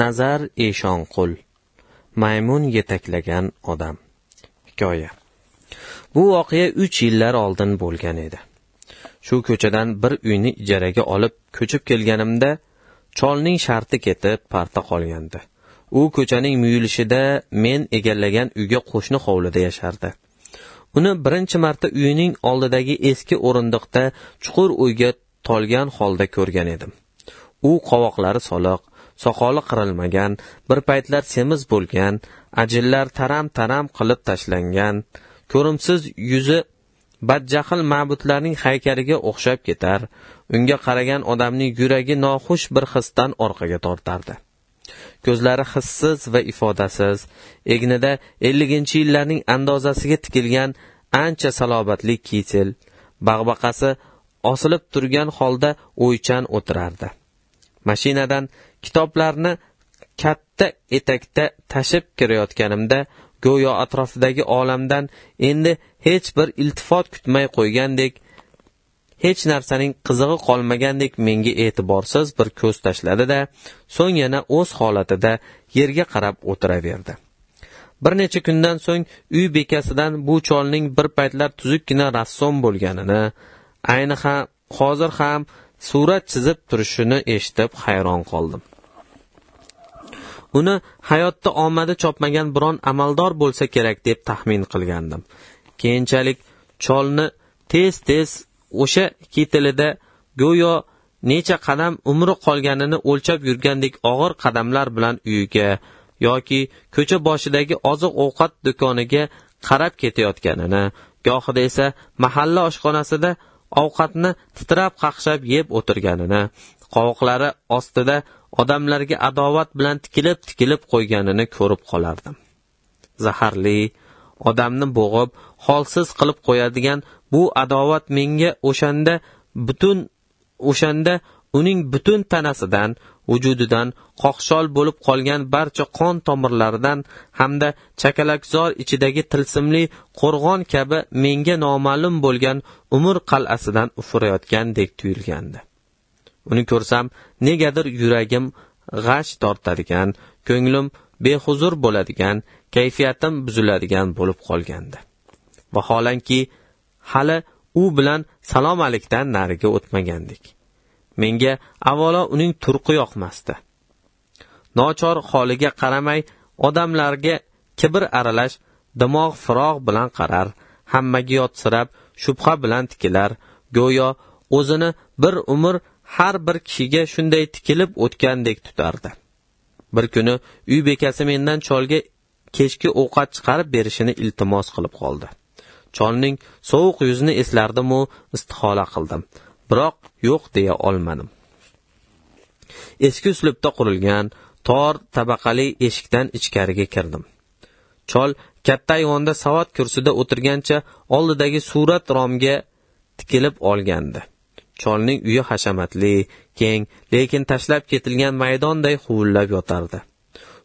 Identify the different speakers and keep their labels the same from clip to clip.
Speaker 1: nazar eshonqul maymun yetaklagan odam. Hikoya. Bu voqea uch yillar oldin bo'lgan edi. Shu ko'chadan bir uyni ijaraga olib ko'chib kelganimda cholning sharti ketib parta qolgandi. U ko'chaning muyulishida men egallagan uyga qo'shni hovlida yashardi. Uni birinchi marta uyining oldidagi eski o'rindiqda chuqur o'yga tolgan holda ko'rgan edim. U qovoqlari soliq soqoli qirilmagan bir paytlar semiz bo'lgan ajinlar taram taram qilib tashlangan ko'rimsiz yuzi badjahl ma'budlarning haykaliga o'xshab ketar unga qaragan odamning yuragi noxush bir hisdan orqaga tortardi. Ko'zlari hissiz va ifodasiz egnida elliginchi yillarning andozasiga tikilgan ancha salobatli kitel bag'baqasi osilib turgan holda o'ychan o'tirardi. Mashinadan kitoblarni katta etakda tashib kirayotganimda go'yo atrofidagi olamdan endi hech bir iltifot kutmay qo'ygandek hech narsaning qizig'i qolmagandek menga e'tiborsiz bir ko'z tashladi da so'ng yana o'z holatida yerga qarab o'tiraverdi. Bir necha kundan so'ng uy bekasidan bu cholning bir paytlar tuzukkina rassom bo'lganini ayni ham hozir ham surat chizib turishini eshitib hayron qoldim. Uni hayotda omadi chopmagan biron amaldor bo'lsa kerak deb taxmin qilgandim. Keyinchalik cholni tez tez o'sha kitilida go'yo necha qadam umri qolganini o'lchab yurgandek og'ir qadamlar bilan uyiga yoki ko'cha boshidagi oziq ovqat do'koniga qarab ketayotganini gohida esa mahalla oshxonasida ovqatni titrab qaqshab yeb o'tirganini qovoqlari ostida odamlarga adovat bilan tikilib tikilib qo'yganini ko'rib qolardim. Zaharli odamni bo'g'ib holsiz qilib qo'yadigan bu adovat menga o'shanda butun o'shanda uning butun tanasidan vujudidan qoqshol bo'lib qolgan barcha qon tomirlaridan hamda chakalakzor ichidagi tilsimli qo'rg'on kabi menga noma'lum bo'lgan umr qal'asidan ufurayotgandek tuyulgandi. Uni ko'rsam negadir yuragim g'ash tortadigan ko'nglim behuzur bo'ladigan kayfiyatim buziladigan bo'lib qolgandi. Vaholanki hali u bilan salom alikdan nariga o'tmagandik. Menga avvalo uning turqi yoqmasdi. Nochor holiga qaramay odamlarga kibr aralash dimog' firog' bilan qarar hammaga yotsirab shubha bilan tikilar go'yo o'zini bir umr har bir kishiga shunday tikilib o'tgandek tutardi. Bir kuni uy bekasi mendan cholga kechki ovqat chiqarib berishini iltimos qilib qoldi. Cholning sovuq yuzini eslardimu istihola qildim. Biroq yo'q deya olmadim. Eski uslubda qurilgan tor tabaqali eshikdan ichkariga kirdim. Chol katta ayvonda savat kursida o'tirgancha oldidagi surat romga tikilib olgandi. Cholning uyi hashamatli keng lekin tashlab ketilgan maydonday huvillab yotardi.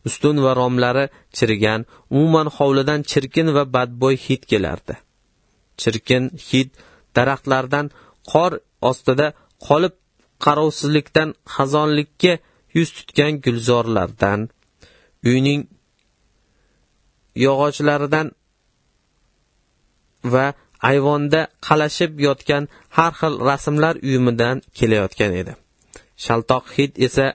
Speaker 1: Ustun va romlari chirigan umuman hovlidan chirkin va badbo'y hid kelardi. Chirkin hid daraxtlardan qor ostida qolib qarovsizlikdan xazonlikka yuz tutgan gulzorlardan uyning yog'ochlaridan va ayvonda qalashib yotgan har xil rasmlar uyumidan kelayotgan edi. Shaltoq hid esa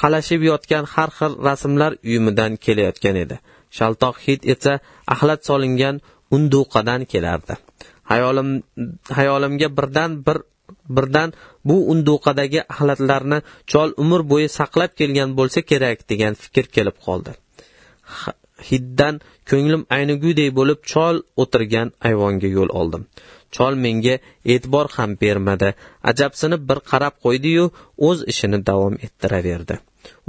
Speaker 1: qalashib yotgan har xil rasmlar uyumidan kelayotgan edi. Shaltoq hid esa axlat solingan unduqadan kelardi. Hayolim hayolimga birdan bir birdan bu unduqadagi axlatlarni chol umr bo'yi saqlab kelgan bo'lsa kerak degan fikr kelib qoldi. Hiddan ko'nglim ayniguday bo'lib chol o'tirgan ayvonga yo'l oldim. Chol menga e'tibor ham bermadi. Ajabsinib bir qarab qo'ydi-yu o'z ishini davom ettiraverdi.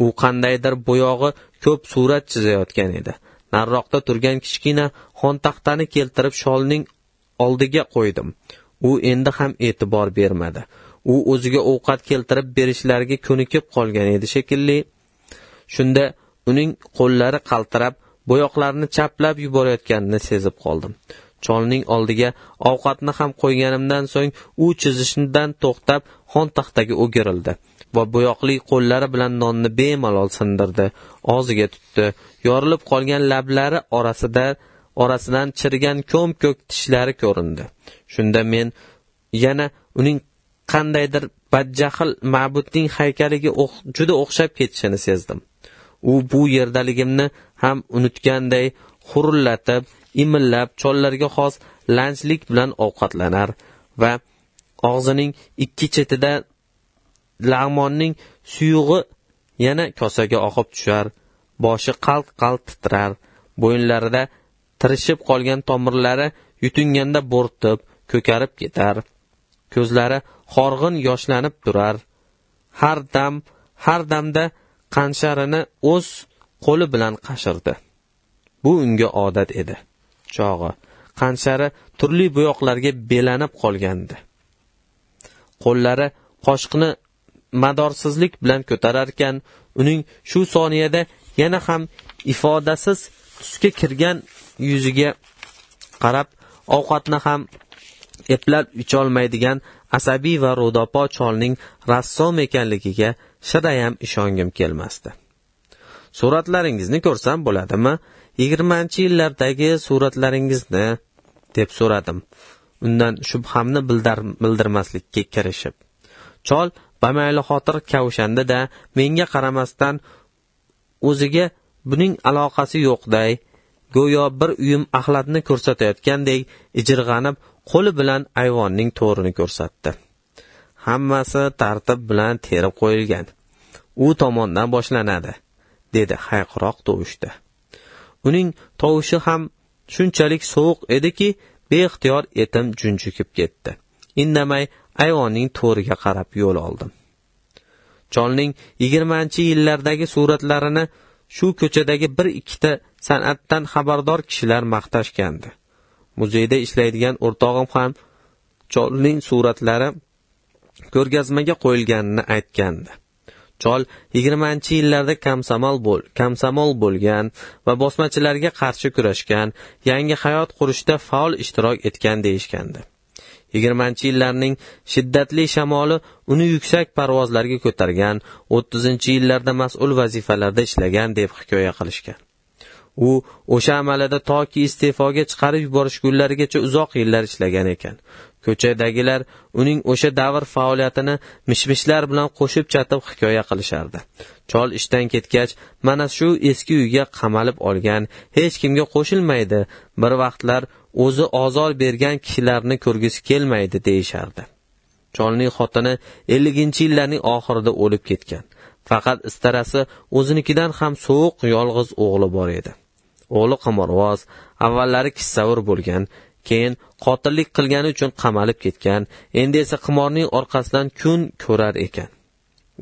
Speaker 1: U qandaydir bo'yog'i ko'p surat chizayotgan edi. Nariroqda turgan kichkina xontaxtani keltirib sholning oldiga qo'ydim. U endi ham e'tibor bermadi. U o'ziga ovqat keltirib berishlariga ko'nikib qolgan edi shekilli. Shunda uning qo'llari qaltirab bo'yoqlarni chaplab yuborayotganini sezib qoldim. Cholning oldiga ovqatni ham qo'yganimdan so'ng u chizishdan to'xtab xontaxtaga o'girildi va bo'yoqli qo'llari bilan nonni bemalol sindirdi og'ziga tutdi. Yorilib qolgan lablari orasida orasidan chirigan ko'm ko'k tishlari ko'rindi. Shunda men yana uning qandaydir badjahl ma'budning haykaliga juda o'xshab ketishini sezdim. U bu yerdaligimni ham unutganday xurillatib imillab chollarga xos lanjlik bilan ovqatlanar va og'zining ikki chetida lag'monning suyug'i yana kosaga oqib tushar boshi qalt qalt titrar bo'yinlarida tirishib qolgan tomirlari yutunganda bo'rtib ko'karib ketar ko'zlari horg'in yoshlanib turar. Har dam har damda qansharini o'z qo'li bilan qashirdi. Bu unga odat edi. Chog'i qanshari turli bo'yoqlarga belanib qolgandi. Qo'llari qoshiqni madorsizlik bilan ko'tararkan uning shu soniyada yana ham ifodasiz tusga kirgan yuziga qarab ovqatni ham eplab icholmaydigan asabiy va ro'dopo cholning rassom ekanligiga shadayam ishongim kelmasdi. Suratlaringizni ko'rsam bo'ladimi? Yigirmanchi yillardagi suratlaringizni deb so'radim. Undan shubhamni bildirmaslikka kirishib. Chol bamayli xotir kavshandi da menga qaramasdan o'ziga buning aloqasi yo'qday. Go'yo bir uyum axlatni ko'rsatayotgandek ijirg'anib qo'li bilan ayvonning to'rini ko'rsatdi. Hammasi tartib bilan terib qo'yilgan. U tomondan boshlanadi dedi hayqiroq tovushda. Uning tovushi ham shunchalik sovuq ediki beixtiyor etim junjikib ketdi. Indamay ayvonning to'riga qarab yo'l oldim. Cholning yigirmanchi yillardagi suratlarini shu ko'chadagi bir ikkita san'atdan xabardor kishilar maqtashgandi. Muzeyda ishlaydigan o'rtog'im ham cholning suratlari ko'rgazmaga qo'yilganini aytgandi. Chol yigirmanchi yillarda komsomol bo'l komsomol bo'lgan va bosmachilarga qarshi kurashgan yangi hayot qurishda faol ishtirok etgan deyishgandi. Yigirmanchi yillarning shiddatli shamoli uni yuksak parvozlarga ko'targan o'ttizinchi yillarda mas'ul vazifalarda ishlagan deb hikoya qilishgan. U o'sha amalida toki iste'foga chiqarib yuborish kunlarigacha uzoq yillar ishlagan ekan. Ko'chadagilar uning o'sha davr faoliyatini mishmishlar bilan qo'shib chatib hikoya qilishardi. Chol ishdan ketgach mana shu eski uyga qamalib olgan hech kimga qo'shilmaydi bir vaqtlar o'zi ozor bergan kishilarni ko'rgisi kelmaydi deyishardi. Cholning xotini elliginchi yillarning oxirida o'lib ketgan. Faqat istarasi o'zinikidan ham sovuq yolg'iz o'g'li bor edi. O'g'li qimorvoz avvallari kissavur bo'lgan keyin qotillik qilgani uchun qamalib ketgan endi esa qimorning orqasidan kun ko'rar ekan.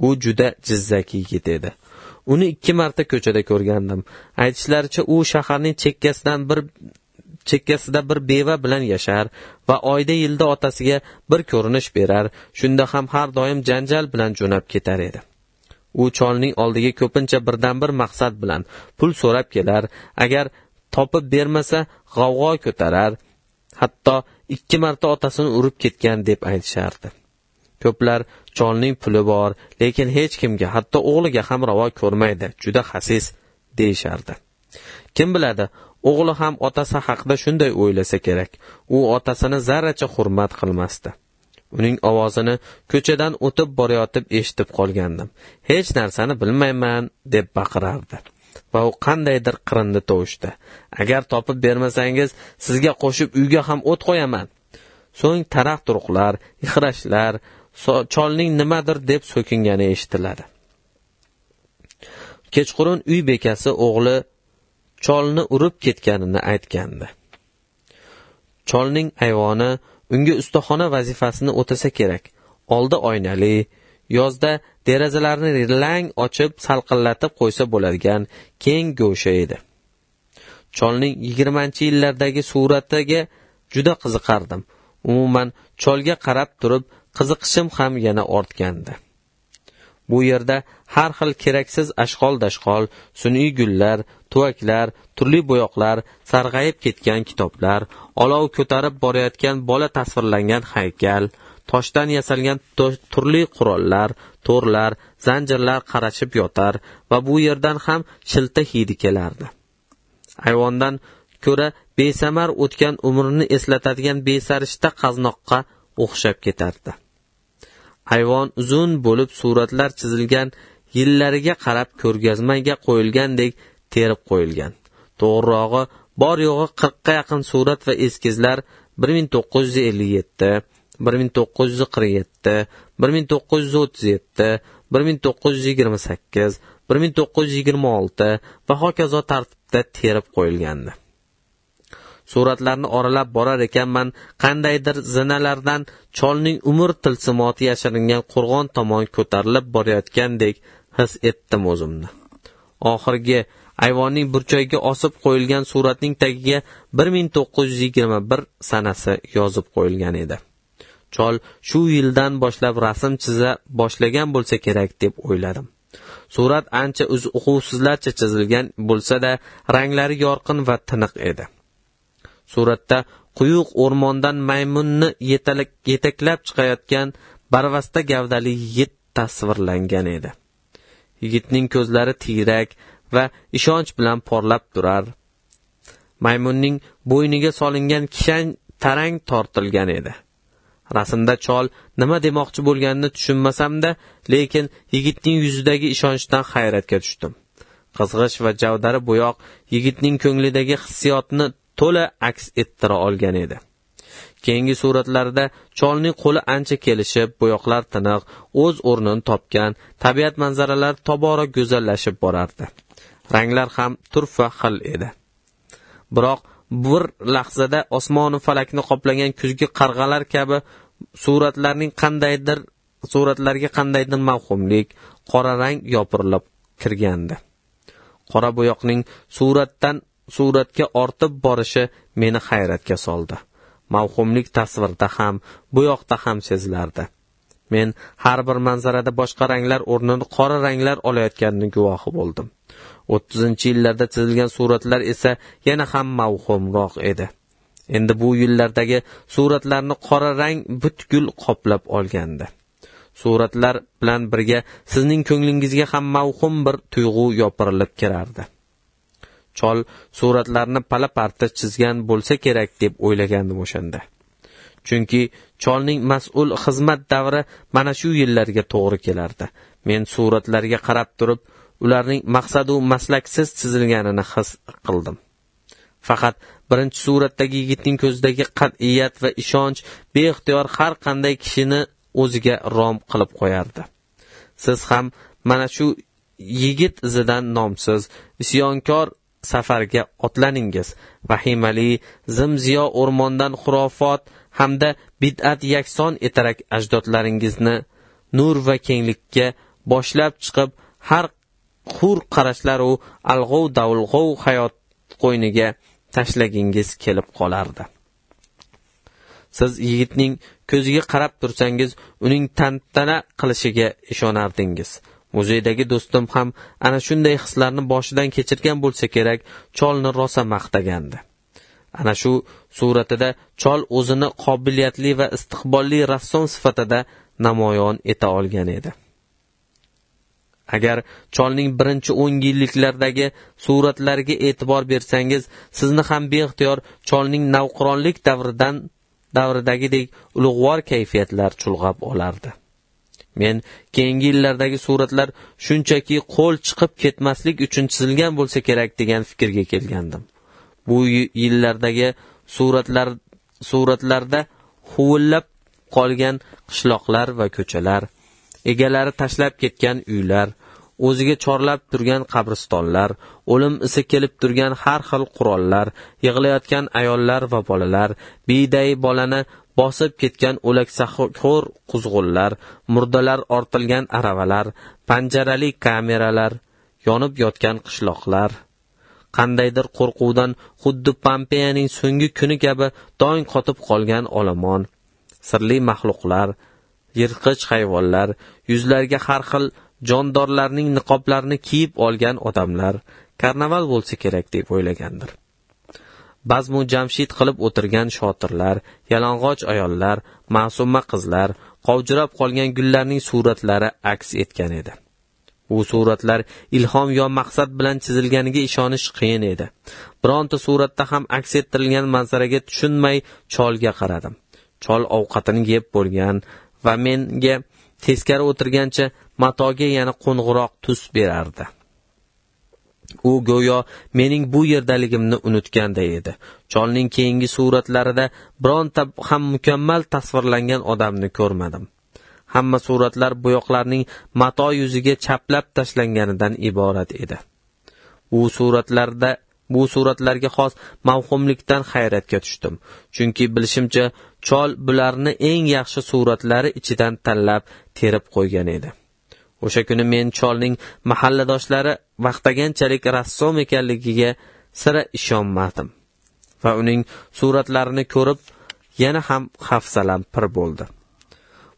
Speaker 1: U juda jizzaki yigit edi. Uni ikki marta ko'chada ko'rgandim. Aytishlaricha u shaharning chekkasidan bir chekkasida bir beva bilan yashar va oyda yilda otasiga bir ko'rinish berar. Shunda ham har doim janjal bilan jo'nab ketar edi. U cholning oldiga ko'pincha birdan bir maqsad bilan pul so'rab kelar. Agar topib bermasa g'avg'o ko'tarar. Hatto ikki marta otasini urib ketgan deb aytishardi. Ko'plar cholning puli bor lekin hech kimga hatto o'g'liga ham ravo ko'rmaydi juda hasis deyishardi. Kim biladi o'g'li ham otasi haqida shunday o'ylasa kerak u otasini zarracha hurmat qilmasdi. Uning ovozini ko'chadan o'tib borayotib eshitib qolgandim. Hech narsani bilmayman deb baqirardi. Va u qandaydir qirindi tovushda. Agar topib bermasangiz sizga qo'shib uyga ham o't qo'yaman. So'ng taraq turuqlar ixrashlar cholning nimadir deb so'kingani eshitiladi. Kechqurun uy bekasi o'g'li cholni urib ketganini aytgandi. Cholning ayvoni unga ustaxona vazifasini o'tasa kerak. Oldi oynali yozda derazalarni lang ochib salqinlatib qo'ysa bo'ladigan keng go'sha edi. Cholning yigirmanchi yillardagi suratiga juda qiziqardim. Umuman cholga qarab turib qiziqishim ham yana ortgandi. Bu yerda har xil keraksiz ashqol dashqol sun'iy gullar tuvaklar turli bo'yoqlar sarg'ayib ketgan kitoblar olov ko'tarib borayotgan bola tasvirlangan haykal toshdan yasalgan turli qurollar to'rlar zanjirlar qarashib yotar va bu yerdan ham shilta hidi kelardi. Ayvondan ko'ra besamar o'tgan umrini eslatadigan besarishta qaznoqqa o'xshab ketardi. Ayvon uzun bo'lib suratlar chizilgan yillariga qarab ko'rgazmaga qo'yilgandek terib qo'yilgan. To'g'rirog'i bor yo'g'i qirqqa yaqin surat va eskizlar bir ming to'qqiz yuz ellik yetti bir ming to'qqiz yuz qirq yetti bir ming to'qqiz yuz o'ttiz yetti bir ming to'qqiz yuz yigirma sakkiz bir ming to'qqiz yuz yigirma olti va hokazo tartibda terib qo'yilgandi. Suratlarni oralab borar ekanman qandaydir zinalardan cholning umr tilsimoti yashiringan qo'rg'on tomon ko'tarilib borayotgandek his etdim o'zimni. Oxirgi ayvonning burchagiga osib qo'yilgan suratning tagiga bir ming to'qqiz yuz yigirma bir sanasi yozib qo'yilgan edi. Chol shu yildan boshlab rasm chiza boshlagan bo'lsa kerak deb o'yladim. Surat ancha uquvsizlarcha chizilgan bo'lsa da ranglari yorqin va tiniq edi. Suratda quyuq o'rmondan maymunni yetaklab chiqayotgan barvasta gavdali yigit tasvirlangan edi. Yigitning ko'zlari tiyrak va ishonch bilan porlab turar. Maymunning bo'yniga solingan kishan tarang tortilgan edi. Rasmda chol nima demoqchi bo'lganini tushunmasamda lekin yigitning yuzidagi ishonchdan hayratga tushdim. Qizg'ish va javdari bo'yoq yigitning ko'nglidagi hissiyotni to'la aks ettira olgan edi. Keyingi suratlarda cholning qo'li ancha kelishib bo'yoqlar tiniq o'z o'rnini topgan tabiat manzaralari tobora go'zallashib borardi. Ranglar ham turfa xil edi. Biroq bir lahzada osmonu falakni qoplagan kuzgi qarg'alar kabi suratlarning qandaydir suratlarga qandaydir mavhumlik qora rang yopirilib kirgandi. Qora bo'yoqning suratdan suratga ortib borishi meni hayratga soldi. Mavhumlik tasvirda ham bo'yoqda ham sezilardi men har bir manzarada boshqa ranglar o'rnini qora ranglar olayotganini guvohi bo'ldim. O'ttizinchi yillarda chizilgan suratlar esa yana ham mavhumroq edi. Endi bu yillardagi suratlarni qora rang butkul qoplab olgandi. Suratlar bilan birga sizning ko'nglingizga ham mavhum bir tuyg'u yopirilib kirardi. Chol suratlarni pala parta chizgan bo'lsa kerak deb o'ylagandim o'shanda. Chunki cholning mas'ul xizmat davri mana shu yillarga to'g'ri kelardi. Men suratlarga qarab turib ularning maqsadu maslaksiz chizilganini his qildim. Faqat birinchi suratdagi yigitning ko'zidagi qat'iyat va ishonch beixtiyor har qanday kishini o'ziga rom qilib qo'yardi. Siz ham mana shu yigit izidan nomsiz isyonkor safarga otlaningiz. Vahimali zimziyo o'rmondan xurofot hamda bid'at yakson etarak ajdodlaringizni nur va kenglikka boshlab chiqib har hur qarashlaru alg'ov davulg'ov hayot qo'yniga tashlagingiz kelib qolardi. Siz yigitning ko'ziga qarab tursangiz uning tantana qilishiga ishonardingiz. Muzeydagi do'stim ham ana shunday hislarni boshidan kechirgan bo'lsa kerak cholni rosa maqtagandi. Ana shu suratida chol o'zini qobiliyatli va istiqbolli rassom sifatida namoyon eta olgan edi. Agar cholning birinchi o'n yilliklardagi suratlariga e'tibor bersangiz sizni ham beixtiyor cholning navqironlik davridan davridagidek ulug'vor kayfiyatlar chulg'ab olardi. Men keyingi yillardagi suratlar shunchaki qo'l chiqib ketmaslik uchun chizilgan bo'lsa kerak degan fikrga kelgandim. Bu yillardagi suratlar suratlarda huvillab qolgan qishloqlar va ko'chalar egalari tashlab ketgan uylar o'ziga chorlab turgan qabristonlar o'lim isi kelib turgan har xil qurollar yig'layotgan ayollar va bolalar biyday bolani bosib ketgan o'laksaxo'r quzg'unlar murdalar ortilgan aravalar panjarali kameralar yonib yotgan qishloqlar. Qandaydir qo'rquvdan xuddi pompeyaning so'nggi kuni kabi dong qotib qolgan olomon sirli maxluqlar yirtqich hayvonlar yuzlariga har xil jondorlarning niqoblarini kiyib olgan odamlar karnaval bo'lsa kerak deb o'ylagandir. Bazmu jamshid qilib o'tirgan shotirlar yalang'och ayollar ma'suma qizlar qovjirab qolgan gullarning suratlari aks etgan edi. U suratlar ilhom yo maqsad bilan chizilganiga ishonish qiyin edi. Bironta suratda ham aks ettirilgan manzaraga tushunmay cholga qaradim. Chol ovqatini yeb bo'lgan va menga teskari o'tirgancha matoga yana qo'ng'iroq tus berardi. U go'yo mening bu yerdaligimni unutganday edi. Cholning keyingi suratlarida bironta ham mukammal tasvirlangan odamni ko'rmadim. Hamma suratlar bo'yoqlarning mato yuziga chaplab tashlanganidan iborat edi. U suratlarda bu suratlarga xos mavhumlikdan hayratga tushdim. Chunki bilishimcha chol bularni eng yaxshi suratlari ichidan tanlab terib qo'ygan edi. O'sha kuni men cholning mahalladoshlari vaqtaganchalik rassom ekanligiga sira ishonmadim va uning suratlarini ko'rib yana ham hafsalam pir bo'ldi.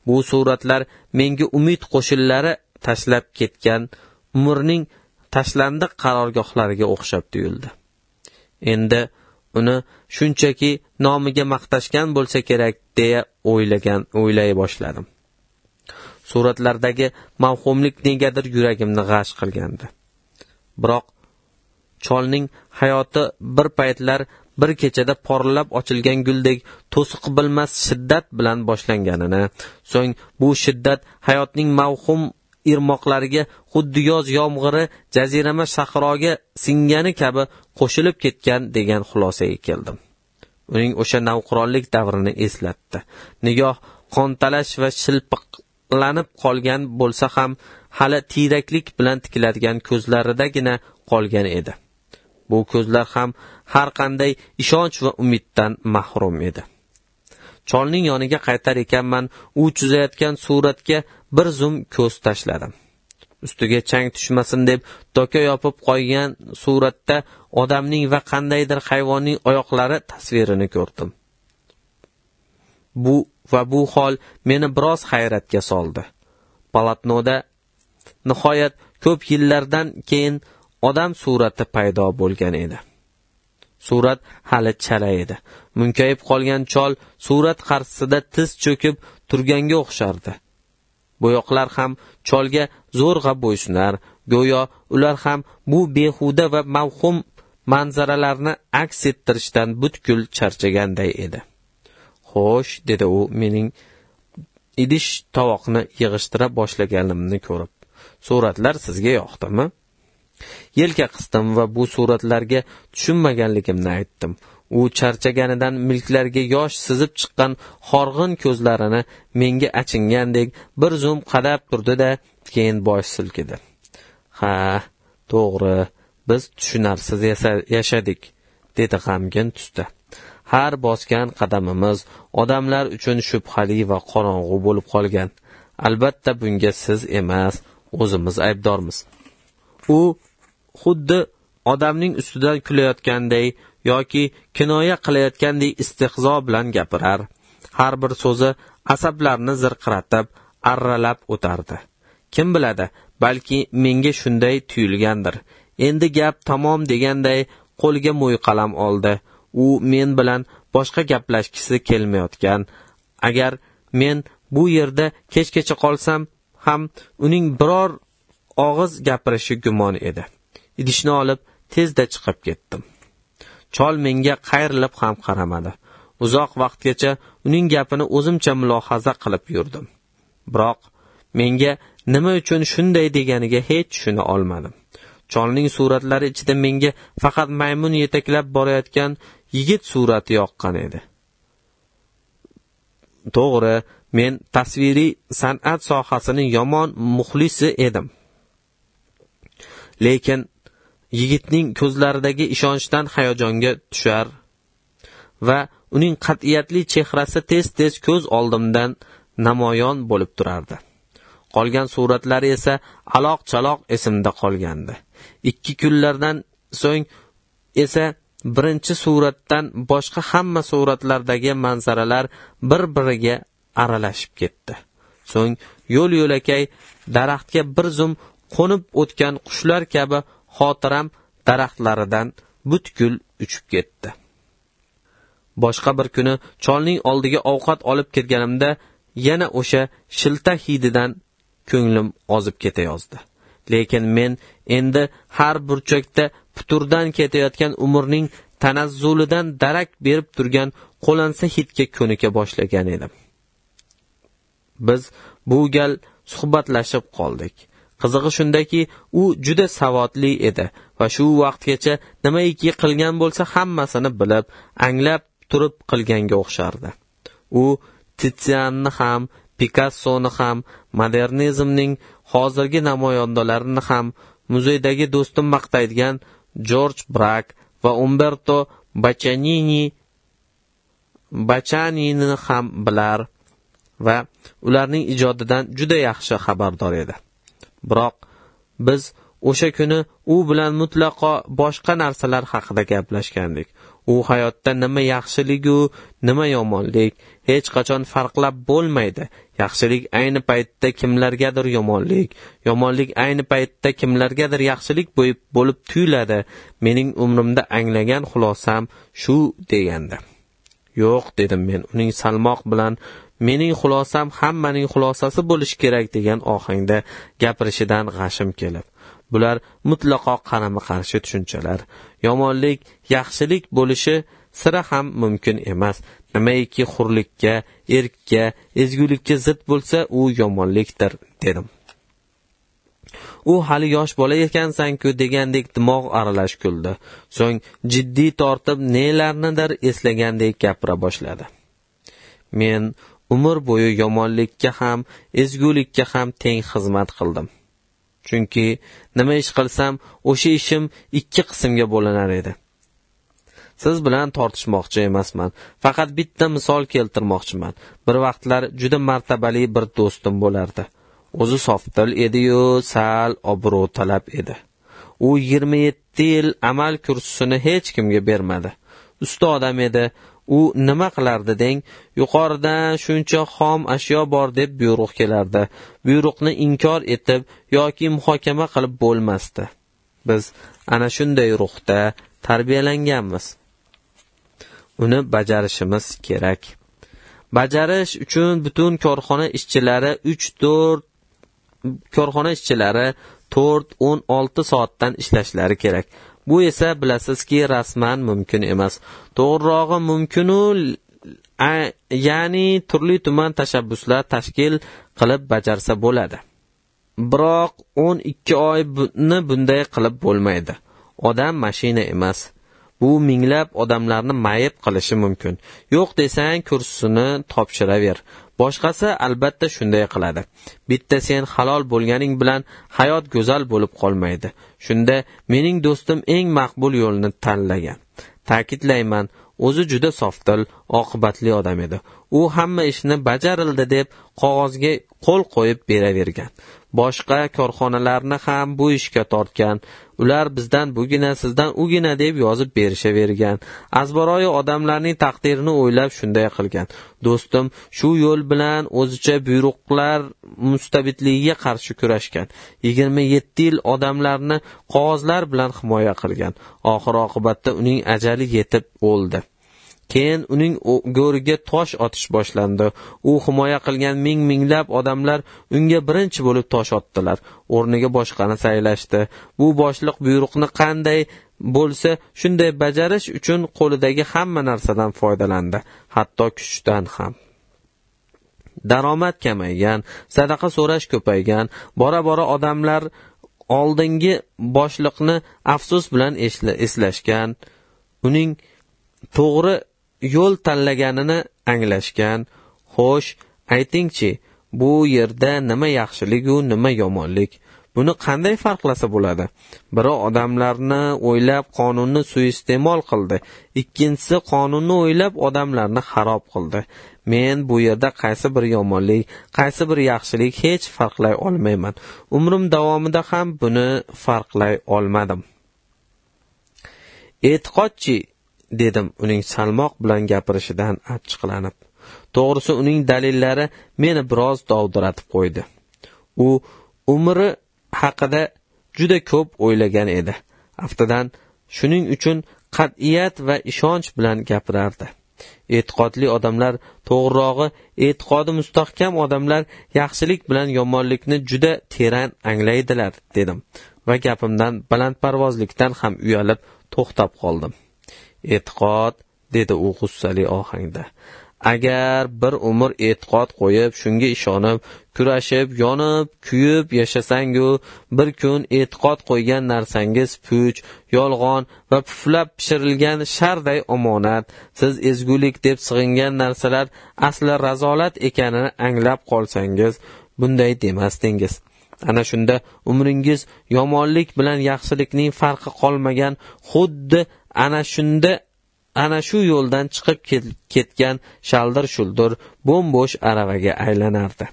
Speaker 1: Bu suratlar menga umid qo'shinlari tashlab ketgan umrning tashlandiq qarorgohlariga o'xshab tuyuldi. Endi uni shunchaki nomiga maqtashgan bo'lsa kerak deya o'ylagan o'ylay boshladim. Suratlardagi mavhumlik negadir yuragimni g'ash qilgandi. Biroq cholning hayoti bir paytlar bir kechada porlab ochilgan guldek to'siq bilmas shiddat bilan boshlanganini so'ng bu shiddat hayotning mavhum irmoqlariga xuddi yoz yomg'iri jazirama sahroga singani kabi qo'shilib ketgan degan xulosaga keldim. Uning o'sha navqironlik davrini eslatdi. Nigoh qontalash va shilpiqlanib qolgan bo'lsa ham hali tiyraklik bilan tikiladigan ko'zlaridagina qolgan edi. Bu ko'zlar ham har qanday ishonch va umiddan mahrum edi. Cholning yoniga qaytar ekanman u chizayotgan suratga bir zum ko'z tashladim. Ustiga chang tushmasin deb doka yopib qo'ygan suratda odamning va qandaydir hayvonning oyoqlari tasvirini ko'rdim. Bu va bu hol meni biroz hayratga soldi. Palatnoda nihoyat ko'p yillardan keyin odam surati paydo bo'lgan edi. Surat hali chala edi. Munkayib qolgan chol surat qarshisida tiz cho'kib turganga o'xshardi. Bo'yoqlar ham cholga zo'rg'a bo'ysunar. Go'yo ular ham bu behuda va mavhum manzaralarni aks ettirishdan butkul charchaganday edi. Xo'sh dedi u mening idish tovoqni yig'ishtira boshlaganimni ko'rib. Suratlar sizga yoqdimi? Yelka qisdim va bu suratlarga tushunmaganligimni aytdim. U charchaganidan milklariga yosh sizib chiqqan horg'in ko'zlarini menga achingandek bir zum qadab turdi da keyin bosh silkidi. Ha to'g'ri biz tushunarsiz yashadik dedi g'amgin tusda. Har bosgan qadamimiz odamlar uchun shubhali va qorong'u bo'lib qolgan. Albatta bunga siz emas o'zimiz aybdormiz. U xuddi odamning ustidan kulayotganday yoki kinoya qilayotganday istehzo bilan gapirar. Har bir so'zi asablarni zirqiratib arralab o'tardi. Kim biladi balki menga shunday tuyulgandir. Endi gap tamom deganday qo'liga mo'yqalam oldi. U men bilan boshqa gaplashgisi kelmayotgan. Agar men bu yerda kechgacha qolsam ham uning biror og'iz gapirishi gumon edi. Idishni olib tezda chiqib ketdim. Chol menga qayrilib ham qaramadi. Uzoq vaqtgacha uning gapini o'zimcha mulohaza qilib yurdim. Biroq menga nima uchun shunday deganiga hech tushuna olmadim. Cholning suratlari ichida menga faqat maymun yetaklab borayotgan yigit surati yoqqan edi. To'g'ri men tasviriy san'at sohasining yomon muxlisi edim. Lekin yigitning ko'zlaridagi ishonchdan hayajonga tushar va uning qat'iyatli chehrasi tez tez ko'z oldimdan namoyon bo'lib turardi. Qolgan suratlari esa aloq chaloq esimda qolgandi. Ikki kunlardan so'ng esa birinchi suratdan boshqa hamma suratlardagi manzaralar bir biriga aralashib ketdi. So'ng yo'l yo'lakay daraxtga bir zum qo'nib o'tgan qushlar kabi xotiram daraxtlaridan butkul uchib ketdi. Boshqa bir kuni cholning oldiga ovqat olib kirganimda yana o'sha shilta hididan ko'nglim ozib ketayozdi. Lekin men endi har burchakda puturdan ketayotgan umrning tanazzulidan darak berib turgan qo'lansa hidga ko'nika boshlagan edim. Biz bu gal suhbatlashib qoldik. Qizig'i shundaki u juda savodli edi va shu vaqtgacha nimaiki qilgan bo'lsa hammasini bilib anglab turib qilganga o'xshardi. U titsianni ham pikassoni ham modernizmning hozirgi namoyandalarini ham muzeydagi do'stim maqtaydigan jorj brak va umberto bachanini bachanini ham bilar va ularning ijodidan juda yaxshi xabardor edi. Biroq biz o'sha kuni u bilan mutlaqo boshqa narsalar haqida gaplashgandik. U hayotda nima yaxshiligu nima yomonlik hech qachon farqlab bo'lmaydi. Yaxshilik ayni paytda kimlargadir yomonlik yomonlik ayni paytda kimlargadir yaxshilik bo'lib tuyuladi. Mening umrimda anglagan xulosam shu degandi yo'q dedim men uning salmoq bilan mening xulosam hammaning xulosasi bo'lishi kerak degan ohangda gapirishidan g'ashim kelib. Bular mutlaqo qarama qarshi tushunchalar. Yomonlik yaxshilik bo'lishi sira ham mumkin emas. Nimaiki hurlikka erkka ezgulikka zid bo'lsa u yomonlikdir dedim. U hali yosh bola ekansanku degandek dimog' aralash kuldi. So'ng jiddiy tortib nelarnidir eslagandek gapira boshladi. Men umr bo'yi yomonlikka ham ezgulikka ham teng xizmat qildim. Chunki nima ish qilsam o'sha ishim ikki qismga bo'linar edi. Siz bilan tortishmoqchi emasman. Faqat bitta misol keltirmoqchiman. Bir vaqtlar juda martabali bir do'stim bo'lardi. O'zi sofdil ediyu sal obro' talab edi. U yigirma yetti yil amal kursisini hech kimga bermadi. Usta odam edi u nima qilardi deng yuqoridan shuncha xom ashyo bor deb buyruq kelardi. Buyruqni inkor etib yoki muhokama qilib bo'lmasdi. Biz ana shunday ruhda tarbiyalanganmiz. Uni bajarishimiz kerak. Bajarish uchun butun korxona ishchilari uch to'rt korxona ishchilari to'rt o'n olti soatdan ishlashlari kerak. Bu esa bilasizki rasman mumkin emas. To'g'rirog'i mumkinu ya'ni turli tuman tashabbuslar tashkil qilib bajarsa bo'ladi. Biroq o'n ikki oyni bunday qilib bo'lmaydi. Odam mashina emas. Bu minglab odamlarni mayib qilishi mumkin. Yo'q desang kursini topshiraver. Boshqasi albatta shunday qiladi. Bitta sen halol bo'lganing bilan hayot go'zal bo'lib qolmaydi. Shunda mening do'stim eng maqbul yo'lni tanlagan. Ta'kidlayman o'zi juda sofdil oqibatli odam edi. U hamma ishni bajarildi deb qog'ozga qo'l qo'yib beravergan. Boshqa korxonalarni ham bu ishga tortgan. Ular bizdan bugina sizdan ugina deb yozib berishavergan. Azbaroyi odamlarning taqdirini o'ylab shunday qilgan. Do'stim shu yo'l bilan o'zicha buyruqlar mustabidligiga qarshi kurashgan. Yigirma yetti yil odamlarni qog'ozlar bilan himoya qilgan. Oxir oqibatda uning ajali yetib o'ldi. Keyin uning go'riga tosh otish boshlandi. U himoya qilgan ming minglab odamlar unga birinchi bo'lib tosh otdilar. O'rniga boshqani saylashdi. Bu boshliq buyruqni qanday bo'lsa shunday bajarish uchun qo'lidagi hamma narsadan foydalandi hatto kuchdan ham. Daromad kamaygan sadaqa so'rash ko'paygan bora bora odamlar oldingi boshliqni afsus bilan eslashgan. Uning to'g'ri yo'l tanlaganini anglashgan. Xo'sh aytingchi bu yerda nima yaxshiligu nima yomonlik? Buni qanday farqlasa bo'ladi? Biri odamlarni o'ylab qonunni suiiste'mol qildi. Ikkinchisi qonunni o'ylab odamlarni xarob qildi. Men bu yerda qaysi bir yomonlik qaysi bir yaxshilik hech farqlay olmayman. Umrim davomida ham buni farqlay olmadim. E'tiqodchi dedim uning salmoq bilan gapirishidan achchiqlanib. To'g'risi uning dalillari meni biroz dovdiratib qo'ydi. U umri haqida juda ko'p o'ylagan edi. Aftidan shuning uchun qat'iyat va ishonch bilan gapirardi. E'tiqodli odamlar to'g'rirog'i e'tiqodi mustahkam odamlar yaxshilik bilan yomonlikni juda teran anglaydilar dedim va gapimdan balandparvozlikdan ham uyalib to'xtab qoldim. E'tiqod dedi u g'ussali ohangda. Agar bir umr e'tiqod qo'yib shunga ishonib kurashib yonib kuyib yashasangu bir kun e'tiqod qo'ygan narsangiz puch yolg'on va puflab pishirilgan sharday omonat siz ezgulik deb sig'ingan narsalar asli razolat ekanini anglab qolsangiz bunday demasdingiz. Ana shunda umringiz yomonlik bilan yaxshilikning farqi qolmagan xuddi ana shunda ana shu yo'ldan chiqib ketgan shaldir shuldir bo'm bo'sh aravaga aylanardi.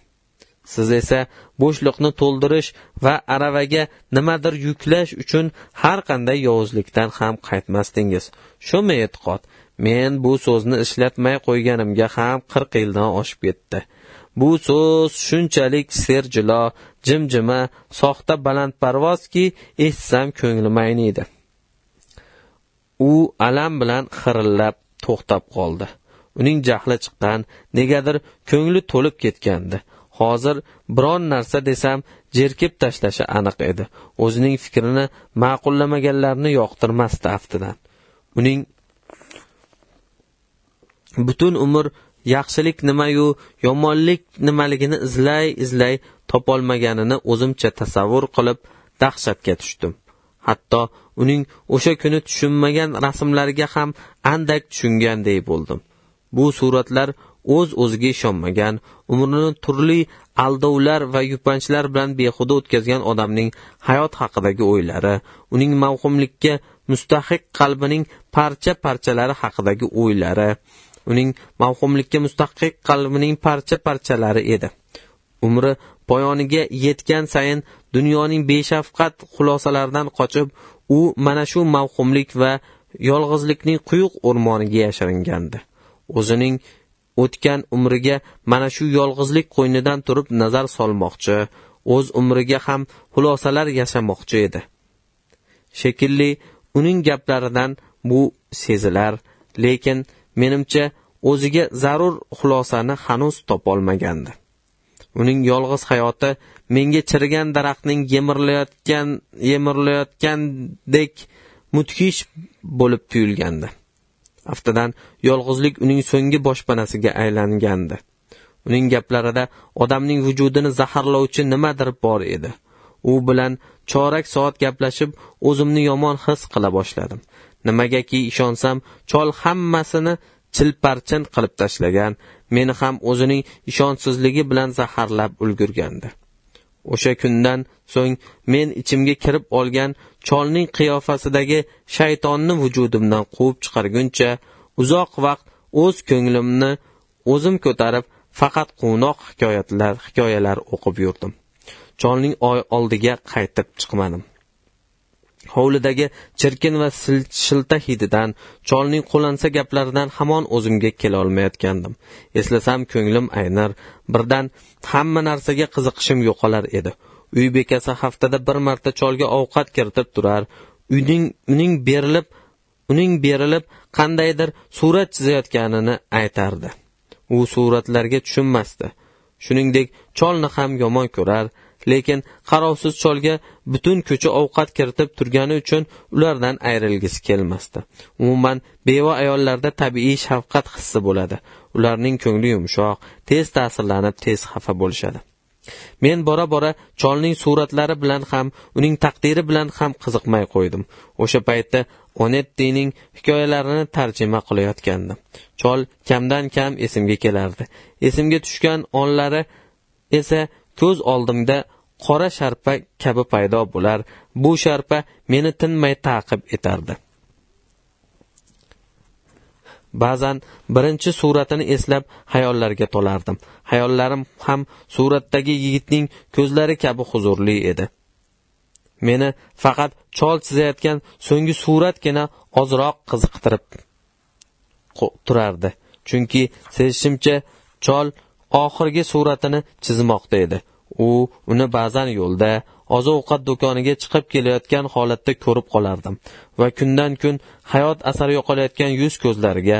Speaker 1: Siz esa bo'shliqni to'ldirish va aravaga nimadir yuklash uchun har qanday yovuzlikdan ham qaytmasdingiz. Shumi e'tiqod men bu so'zni ishlatmay qo'yganimga ham qirq yildan oshib ketdi. Bu so'z shunchalik serjilo jimjima soxta balandparvozki eshitsam ko'nglim ayniydi u alam bilan xirillab to'xtab qoldi. Uning jahli chiqqan negadir ko'ngli to'lib ketgandi. Hozir biron narsa desam jerkib tashlashi aniq edi. O'zining fikrini ma'qullamaganlarni yoqtirmasdi aftidan. Uning butun umr yaxshilik nimayu yomonlik nimaligini izlay izlay topolmaganini o'zimcha tasavvur qilib dahshatga tushdim. Hatto uning o'sha kuni tushunmagan rasmlariga ham andak tushunganday bo'ldim. Bu suratlar o'z o'ziga ishonmagan umrini turli aldovlar va yupanchlar bilan behuda o'tkazgan odamning hayot haqidagi o'ylari uning mavhumlikka mustahiq qalbining parcha parchalari haqidagi o'ylari uning mavhumlikka mustahiq qalbining parcha parchalari edi. Umri poyoniga yetgan sayin dunyoning beshafqat xulosalaridan qochib u mana shu mavhumlik va yolg'izlikning quyuq o'rmoniga yashiringandi. O'zining o'tgan umriga mana shu yolg'izlik qo'ynidan turib nazar solmoqchi o'z umriga ham xulosalar yashamoqchi edi. Shekilli uning gaplaridan bu sezilar lekin menimcha o'ziga zarur xulosani hanuz topolmagandi. Uning yolg'iz hayoti menga chirigan daraxtning yemirilayotgan yemirilayotgandek mudhish bo'lib tuyulgandi. Aftidan yolg'izlik uning so'nggi boshpanasiga aylangandi. Uning gaplarida odamning vujudini zaharlovchi nimadir bor edi. U bilan chorak soat gaplashib o'zimni yomon his qila boshladim. Nimagaki ishonsam chol hammasini chilparchin qilib tashlagan meni ham o'zining ishonchsizligi bilan zaharlab ulgurgandi. O'sha kundan so'ng men ichimga kirib olgan cholning qiyofasidagi shaytonni vujudimdan quvib chiqarguncha uzoq vaqt o'z ko'nglimni o'zim ko'tarib faqat quvnoq hikoyatlar hikoyalar o'qib yurdim. Cholning oldiga qaytib chiqmadim. Hovlidagi chirkin va shilta hididan cholning qo'lansa gaplaridan hamon o'zimga kelolmayotgandim. Eslasam ko'nglim aynir birdan hamma narsaga qiziqishim yo'qolar edi. Uy bekasi haftada bir marta cholga ovqat kiritib turar. Uning uning berilib uning berilib qandaydir surat chizayotganini aytardi. U suratlarga tushunmasdi. Shuningdek cholni ham yomon ko'rar lekin qarovsiz cholga butun ko'cha ovqat kiritib turgani uchun ulardan ayrilgisi kelmasdi. Umuman beva ayollarda tabiiy shafqat hissi bo'ladi. Ularning ko'ngli yumshoq tez ta'sirlanib tez xafa bo'lishadi. Men bora bora cholning suratlari bilan ham uning taqdiri bilan ham qiziqmay qo'ydim. O'sha paytda onettining hikoyalarini tarjima qilayotgandim. Chol kamdan kam esimga kelardi. Esimga tushgan onlari esa ko'z oldimda qora sharpa kabi paydo bo'lar. Bu sharpa meni tinmay ta'qib etardi. Ba'zan birinchi suratini eslab xayollarga tolardim. Xayollarim ham suratdagi yigitning ko'zlari kabi huzurli edi. Meni faqat chol chizayotgan so'nggi suratgina ozroq qiziqtirib turardi. Chunki sezishimcha chol oxirgi suratini chizmoqda edi. U uni ba'zan yo'lda oziq ovqat do'koniga chiqib kelayotgan holatda ko'rib qolardim va kundan kun hayot asari yo'qolayotgan yuz ko'zlariga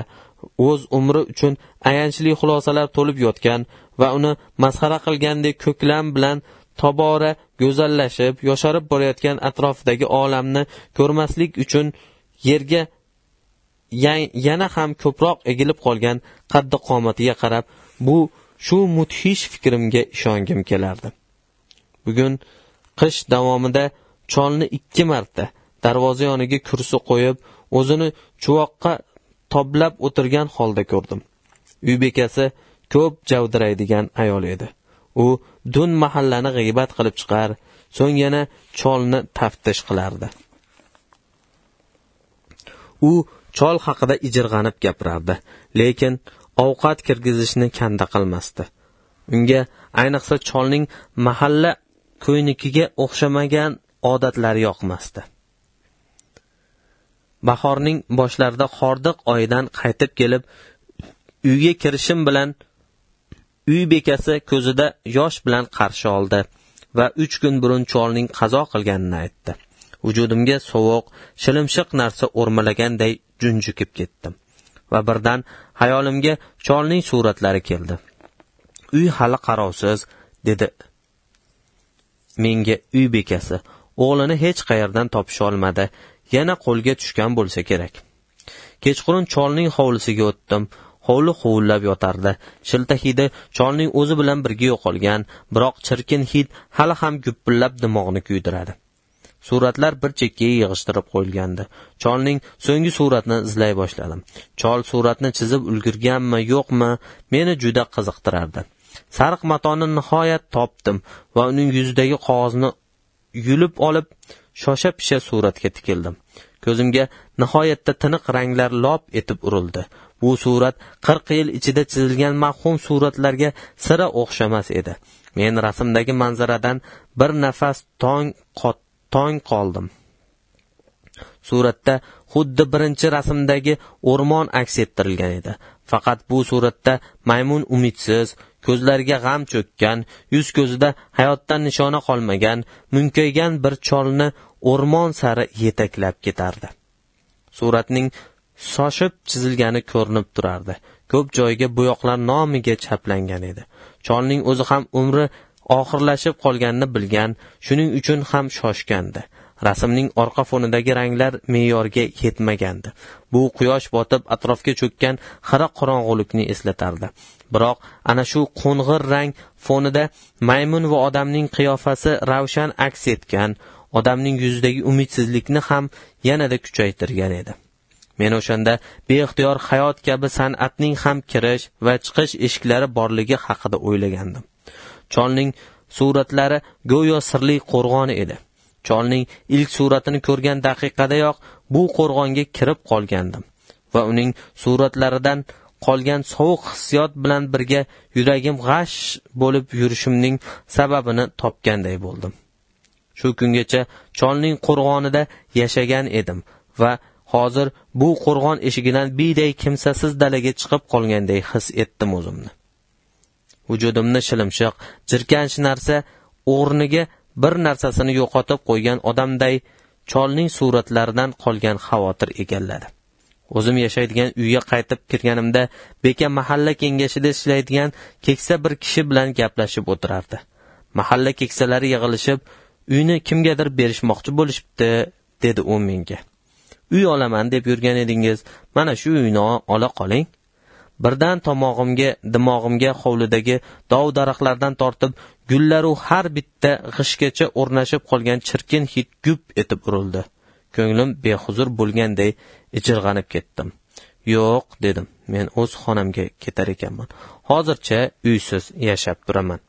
Speaker 1: o'z umri uchun ayanchli xulosalar to'lib yotgan va uni masxara qilgandek ko'klam bilan tobora go'zallashib yosharib borayotgan atrofidagi olamni ko'rmaslik uchun yerga yana ham ko'proq egilib qolgan qaddi qomatiga qarab bu shu mudhish fikrimga ishongim kelardi. Bugun qish davomida cholni ikki marta darvoza yoniga kursi qo'yib o'zini chuvoqqa toblab o'tirgan holda ko'rdim. Uy bekasi ko'p javdiraydigan ayol edi. U dun mahallani g'iybat qilib chiqar so'ng yana cholni taftish qilardi. U chol haqida ijirg'anib gapirardi lekin ovqat kirgizishni kanda qilmasdi. Unga ayniqsa cholning mahalla ko'ynikiga o'xshamagan odatlari yoqmasdi. Bahorning boshlarida hordiq oyidan qaytib kelib uyga kirishim bilan uy bekasi ko'zida yosh bilan qarshi oldi va uch kun burun cholning qazo qilganini aytdi. Vujudimga sovuq shilimshiq narsa o'rmalaganday junjikib ketdim. Va birdan xayolimga cholning suratlari keldi. Uy hali qarovsiz dedi. Menga uy bekasi o'g'lini hech qayerdan topisholmadi yana qo'lga tushgan bo'lsa kerak. Kechqurun cholning hovlisiga o'tdim hovli huvillab yotardi. Shilta hidi cholning o'zi bilan birga yo'qolgan biroq chirkin hid hali ham gupillab dimog'ni kuydiradi. Suratlar bir chekkaga yig'ishtirib qo'yilgandi cholning so'nggi suratini izlay boshladim. Chol suratni chizib ulgurganmi yo'qmi meni juda qiziqtirardi. Sariq matoni nihoyat topdim va uning yuzidagi qog'ozni yulib olib shosha pisha suratga tikildim. Ko'zimga nihoyatda tiniq ranglar lop etib urildi. Bu surat qirq yil ichida chizilgan mavhum suratlarga sira o'xshamas edi. Men rasmdagi manzaradan bir nafas tong tong qoldim. Suratda xuddi birinchi rasmdagi o'rmon aks ettirilgan edi. Faqat bu suratda maymun umidsiz ko'zlariga g'am cho'kkan yuz ko'zida hayotdan nishona qolmagan munkaygan bir cholni o'rmon sari yetaklab ketardi. Suratning shoshib chizilgani ko'rinib turardi. Ko'p joyiga bo'yoqlar nomiga chaplangan edi. Cholning o'zi ham umri oxirlashib qolganini bilgan shuning uchun ham shoshgandi. Rasmning orqa fonidagi ranglar me'yorga yetmagandi. Bu quyosh botib atrofga cho'kkan xira qorong'ulikni eslatardi. Biroq ana shu qo'ng'ir rang fonida maymun va odamning qiyofasi ravshan aks etgan odamning yuzidagi umidsizlikni ham yanada kuchaytirgan edi. Men o'shanda beixtiyor hayot kabi san'atning ham kirish va chiqish eshiklari borligi haqida o'ylagandim. Cholning suratlari go'yo sirli qo'rg'on edi. Cholning ilk suratini ko'rgan daqiqadayoq bu qo'rg'onga kirib qolgandim va uning suratlaridan qolgan sovuq hissiyot bilan birga yuragim g'ash bo'lib yurishimning sababini topganday bo'ldim. Shu kungacha cholning qo'rg'onida yashagan edim va hozir bu qo'rg'on eshigidan biyday kimsasiz dalaga chiqib qolganday his etdim o'zimni. Vujudimni shilimshiq jirkanch narsa o'rniga bir narsasini yo'qotib qo'ygan odamday cholning suratlaridan qolgan xavotir egalladi. O'zim yashaydigan uyga qaytib kirganimda beka mahalla kengashida ishlaydigan keksa bir kishi bilan gaplashib o'tirardi. Mahalla keksalari yig'ilishib uyni kimgadir berishmoqchi bo'lishibdi dedi u menga. Uy olaman deb yurgan edingiz mana shu uyni ola qoling. Birdan tomog'imga dimog'imga hovlidagi dov daraxtlardan tortib gullaru har bitta g'ishtgacha o'rnashib qolgan chirkin hid gup etib urildi. Ko'nglim behuzur bo'lganday ijirg'anib ketdim. Yo'q dedim men o'z xonamga ketar ekanman. Hozircha uysiz yashab turaman.